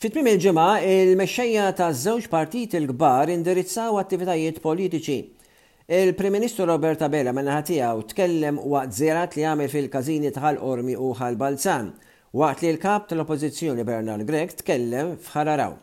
Fi tmiem il-ġimgħa, il-mexxejja taż-żewġ partiti l-kbar indirizzaw attivitajiet politiċi. Il-Prim Ministru Robert Abela min-naħa tiegħu tkellem waqt żjarat li għamel fil-każini ta' Ħal Qormi u Ħal Balzan, waqt li l-Kap tal-Oppożizzjoni Bernard Grech tkellem f'Ħararaw.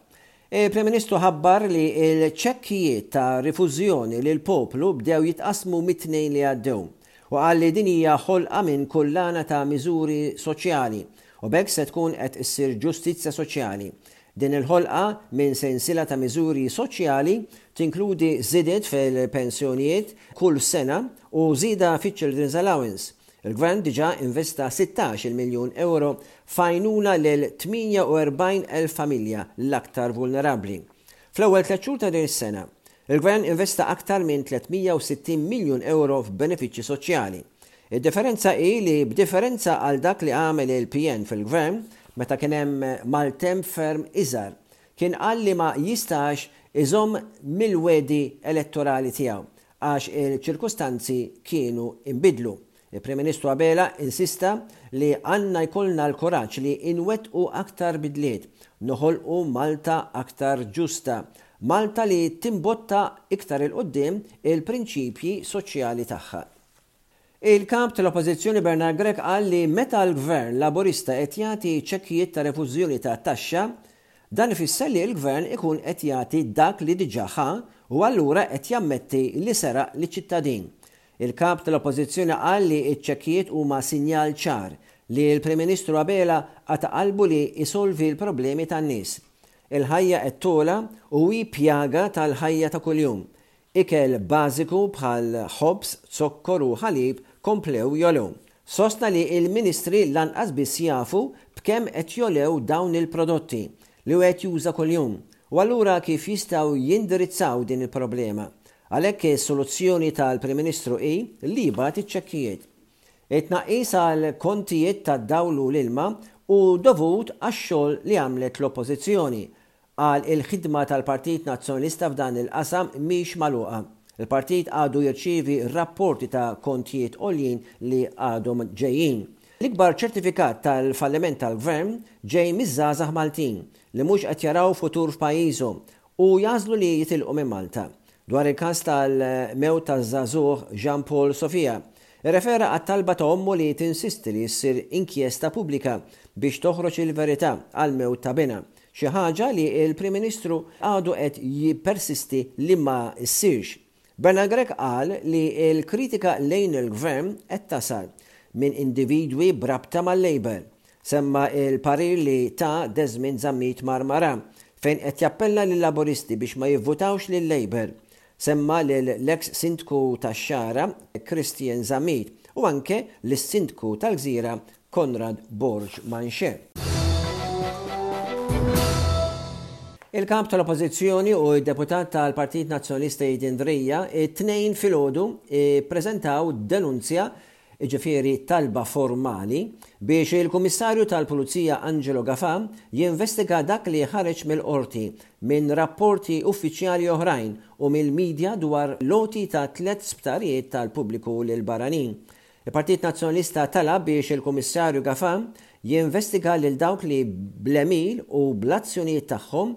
Il-Prim Ministru ħabbar li l-ċekkijiet ta' rifużjoni lill-poplu bdew jitqassmu mit-Tnejn li għaddew u qal li din hija ħolqa minn kullana ta' miżuri soċjali u b'hekk se tkun qed issir ġustizzja soċjali. Din il-ħolqa minn sensiela ta' miżuri soċjali tinkludi żidiet fil-pensjonijiet kull sena u żieda fiċ-Children's Allowance. Il-Gvern diġà investa 16-il miljun ewro f'għajnuna lil 48,000 familja l-aktar vulnerabbli. Fl-ewwel tliet xhur ta' din is-sena, il-Gvern investa aktar minn 360 miljun ewro f'benefiċċji soċjali. Id-differenza hi li b'differenza għal dak li għamel il-PN fil-Gvern meta kien hemm maltemp ferm iżgħar, kien qal li ma jistax iżomm mill-wegħdi elettorali tiegħu għax il-ċirkustanzi kienu inbidlu. Il-Prim Ministru Abela insista li għandna jkollna l-kuraġġ li nwettqu aktar bidliet, noħolqu Malta aktar ġusta, Malta li timbotta iktar 'il quddiem il-prinċipji soċjali tagħha. Il-Kap tal-Oppożizzjoni Bernard Grech qal li meta l-Gvern Laburista qed jagħti ċekkijiet ta' refużjoni ta' taxxa, dan ifisser li l-Gvern ikun qed jagħti dak li diġà ħa u allura qed jammetti li seraq liċ-ċittadin. Il-Kap tal-Oppożizzjoni qal li ċ-ċekkijiet huma sinjal ċar li l-Prim Ministru Abela qata' qalbu li jsolvi l-problemi tan-nies. Il-ħajja qed togħla u hi pjaga tal-ħajja ta' kuljum. Ikel bażiku bħal ħobż, zokkor u ħalib komplew jogħlew. Sostna li l-Ministri lanqas biss jafu b'kemm qed jogħlew dawn il-prodotti li wieħed juża kuljum u allura kif jistgħu jindirizzaw din il-problema. Għalhekk is-soluzzjoni tal-Prim Ministru hi li jibgħat iċ-ċekkijiet. It-tnaqqis għal kontijiet tad-dawl u l-ilma hu dovut għax-xogħol li għamlet l-Oppożizzjoni, Qal il-ħidma tal-Partit Nazzjonalista f'dan il-qasam mhix magħluqa. Il-Partit għadu jirċievi rapporti ta' kontijiet għoljin li għadhom ġejjin. L-ikbar ċertifikat tal-falliment tal-Gvern ġej miż-żgħażagħ Maltin li mhux qed jaraw futur f'pajjiżhom u jagħżlu li jitilqu minn Malta. Dwar il-każ tal-mewt taż-żagħżugħ Jean Paul Sofia, irrefera għat-talba ta' ommu li tinsisti li ssir inkjesta pubblika biex toħroġ il-verità għall-mewt ta' binha Xi ħaġa li l-Prim Ministru għadu qed jippersisti li ma ssirx. Bernard Grech qal li l-kritika lejn il-Gvern qed tasal minn individwi b'rabta mal-Labour. Semma l-parir li ta Desmond Zammit Marmara fejn qed jappella lil-Laburisti biex ma jivvutawx lil Labour. Semma lill-eks Sindku tax-Xagħra Christian Zammit u anke lis-Sindku tal-Gżira Konrad Borg Manche. Il-Kap tal-Oppożizzjoni u d-Deputat tal-Partit Nazzjonalista Aidan Dreja t-Tnejn filgħodu ppreżentaw denunzja, jiġifieri talba formali, biex il-Kummissarju tal-Pulizija Angelo Gafà jinvestiga dak li ħareġ mill-Qorti minn rapporti uffiċjali oħrajn u mill-midja dwar l-għoti ta' tliet sptarijiet tal-pubbliku lill-barranin Il-Partit Nazzjonalista talab biex il-Kummissarju Gafà jinvestiga lil dawk li bl-għemil u bl-azzjonijiet tagħhom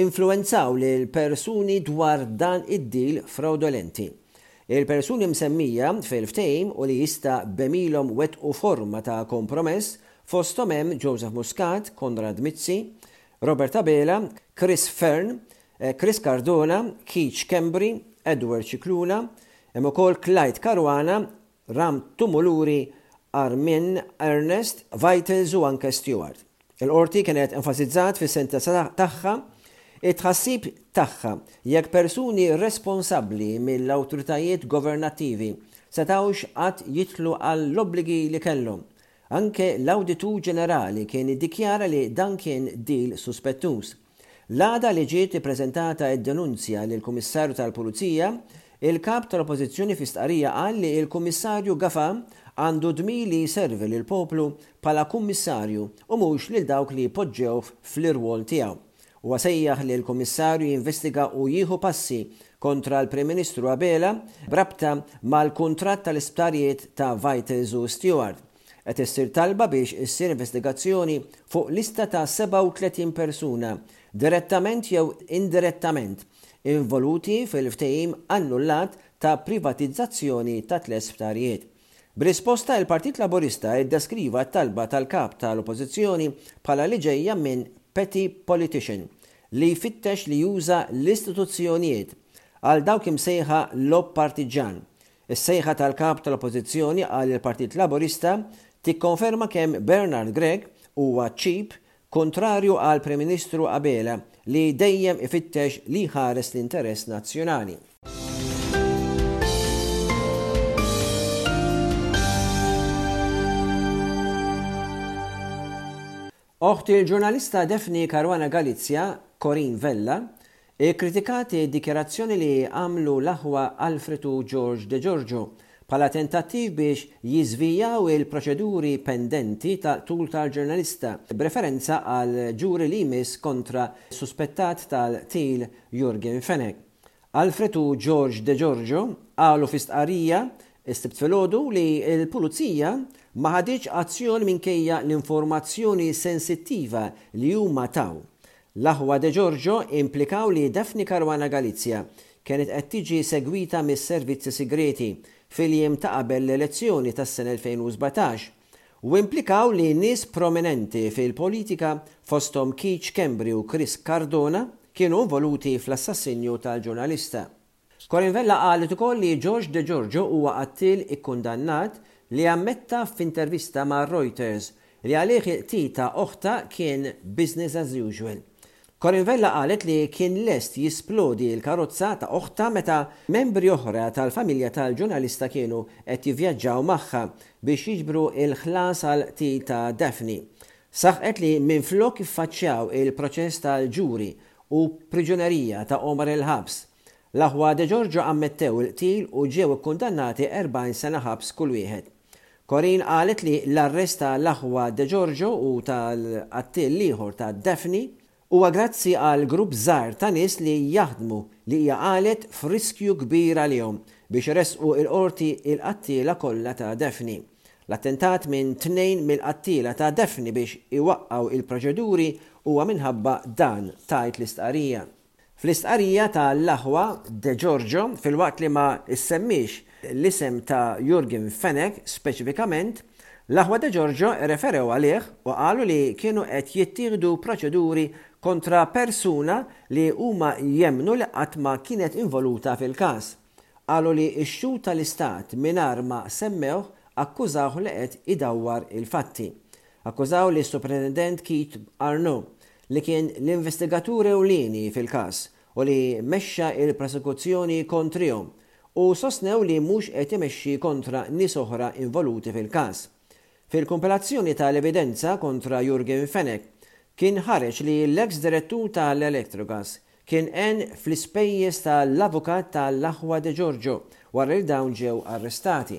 influwenzaw lil persuni dwar dan id-deal frawdolenti. Il-persuni msemmija fil-ftehim u li jista' b'għemilhom wettqu forma ta' kompromess fosthom hemm Joseph Muscat, Konrad Mizzi, Robert Abela, Chris Fearne, Chris Cardona, Keith Schembri, Edward Scicluna, hemm ukoll Clyde Caruana, Ram Tumuluri, Armin Ernest, Vitals u anke Steward. Il-Qorti kienet enfasizzat fis-sentenza tagħha it-tħassib tagħha jekk persuni responsabbli mill-awtoritajiet governattivi setgħux qatt jidħlu għall-obbligi li kellhom. Anke l-Awditur Ġenerali kien iddikjara li dan kien deal suspettuż. L-għada li ġiet ippreżentata d-denunzja lill-Kummissarju tal-Pulizija, il-Kap tal-Oppożizzjoni fi stqarrija qal li l-Kummissarju Gafà għandu d-dmir li jservi lill-poplu bħala Kummissarju u mhux lil dawk li poġġewh fl-irwol tiegħu. Huwa sejjaħ lill-Kummissarju jinvestiga u jieħu passi kontra l-Prim Ministru Abela b'rabta mal-kuntratt tal-isptarijiet ta' Vitals u Steward. Qed issir talba biex issir investigazzjoni fuq lista ta' 37 persuna, direttament jew indirettament, involuti fil-ftehim annullat ta' privatizzazzjoni ta' tliet sptarijiet. B'risposta, il-Partit Laburista iddeskriva t-talba tal-Kap tal-Oppożizzjoni bħala li ġejja minn petty politician li jfittex li juża l-istituzzjonijiet għal dawk imsejħa logħob partiġġan, Is-sejħa tal-Kap tal-Oppożizzjoni għal il-Partit Laburista tikkonferma kemm Bernard Grech huwa ċip, kuntrarju għall-Prim Ministru Abela li dejjem ifittex li jħares l-interess nazzjonali. Oħt il-ġurnalista Daphne Caruana Galizia, Corinne Vella, ikkritikat id-dikjarazzjoni li għamlu l-aħwa Alfred u George De Giorgio bħala tentattiv biex jiżvijaw il-proċeduri pendenti ta' qtul tal-ġurnalista, b'referenza għal ġuri li jmiss kontra suspettat tal-qtil Yorgen Fenech. Alfred u George De Giorgio qalu fi stqarrija s-Sibt filgħodu li l-Pulizija ma ħaditx azzjoni minkejja l-informazzjoni sensittiva li huma taw. L-aħwa De Giorgio implikaw li Daphne Caruana Galizia kienet qed tiġi segwita mis-servizzi sigreti fil-jiem ta' qabel l-elezzjoni tas-sena 2017, u implikaw li nies prominenti fil-politika, fosthom Keith Schembri u Chris Cardona, kienu involuti fl-assassinju tal-ġurnalista. Corinne Vella qalet ukoll li George Degiorgio huwa qattiel ikkundannat li ammetta f'intervista ma' Reuters li għalih il-qtil ta' oħtha kien business as usual. Corinne Vella qalet li kien lest jisplodi l-karozza ta' oħtha meta membri oħra tal-familja tal-ġurnalista kienu qed jivvjaġġaw magħha biex jiġbru l-ħlas għal qtil ta' Daphne. Saħqet li minflok jiffaċċjaw il-proċess tal-ġuri u priġunerija ta' għomar il-ħabs, l-aħwa De Giorgio ammettew il-qtil u ġew ikkundannati 40 sena ħabs kull wieħed. Corinne qalet li l-arrest ta' l-aħwa De Giorgio u tal-qattiel l-ieħor ta' Daphne huwa grazzi għal grupp żgħir ta' nies li jaħdmu li hija qalet f'riskju kbir għalihom biex iressqu il-Qorti il-qattiela kollha ta' Daphne. L-attentat minn tnejn mill-qattiela ta' Daphne biex iwaqqgħu il-proċeduri huwa minħabba dan tgħid l-istqarrija. Fl-istqarrija ta' l-aħwa De Giorgio, filwaqt li ma ssemmiex l-isem ta' Yorgen Fenech speċifikament, l-aħwa De Giorgio rreferew għalih u qalu li kienu qed jittieħdu proċeduri kontra persuna li huma jemmnu li qatt ma kienet involuta fil-każ. Qalu li x-xhud ta' l-Istat mingħajr ma semmewh akkużawh li qed idawwar il-fatti. Akkużaw lis-Superintendent Keith Arnaud li kien l-investigatur ewlieni fil-każ u li mexxa l-prosekuzzjoni kontrihom, u sostnew li mhux qed imexxi kontra nies oħra involuti fil-każ. Fil-kumpilazzjoni tal-evidenza kontra Yorgen Fenech kien ħareġ li l-eks direttur tal-Electrogas Kien għen fl-ispejjeż ta' l-avukat ta' l-aħwa De Giorgio wara li dawn ġew arrestati.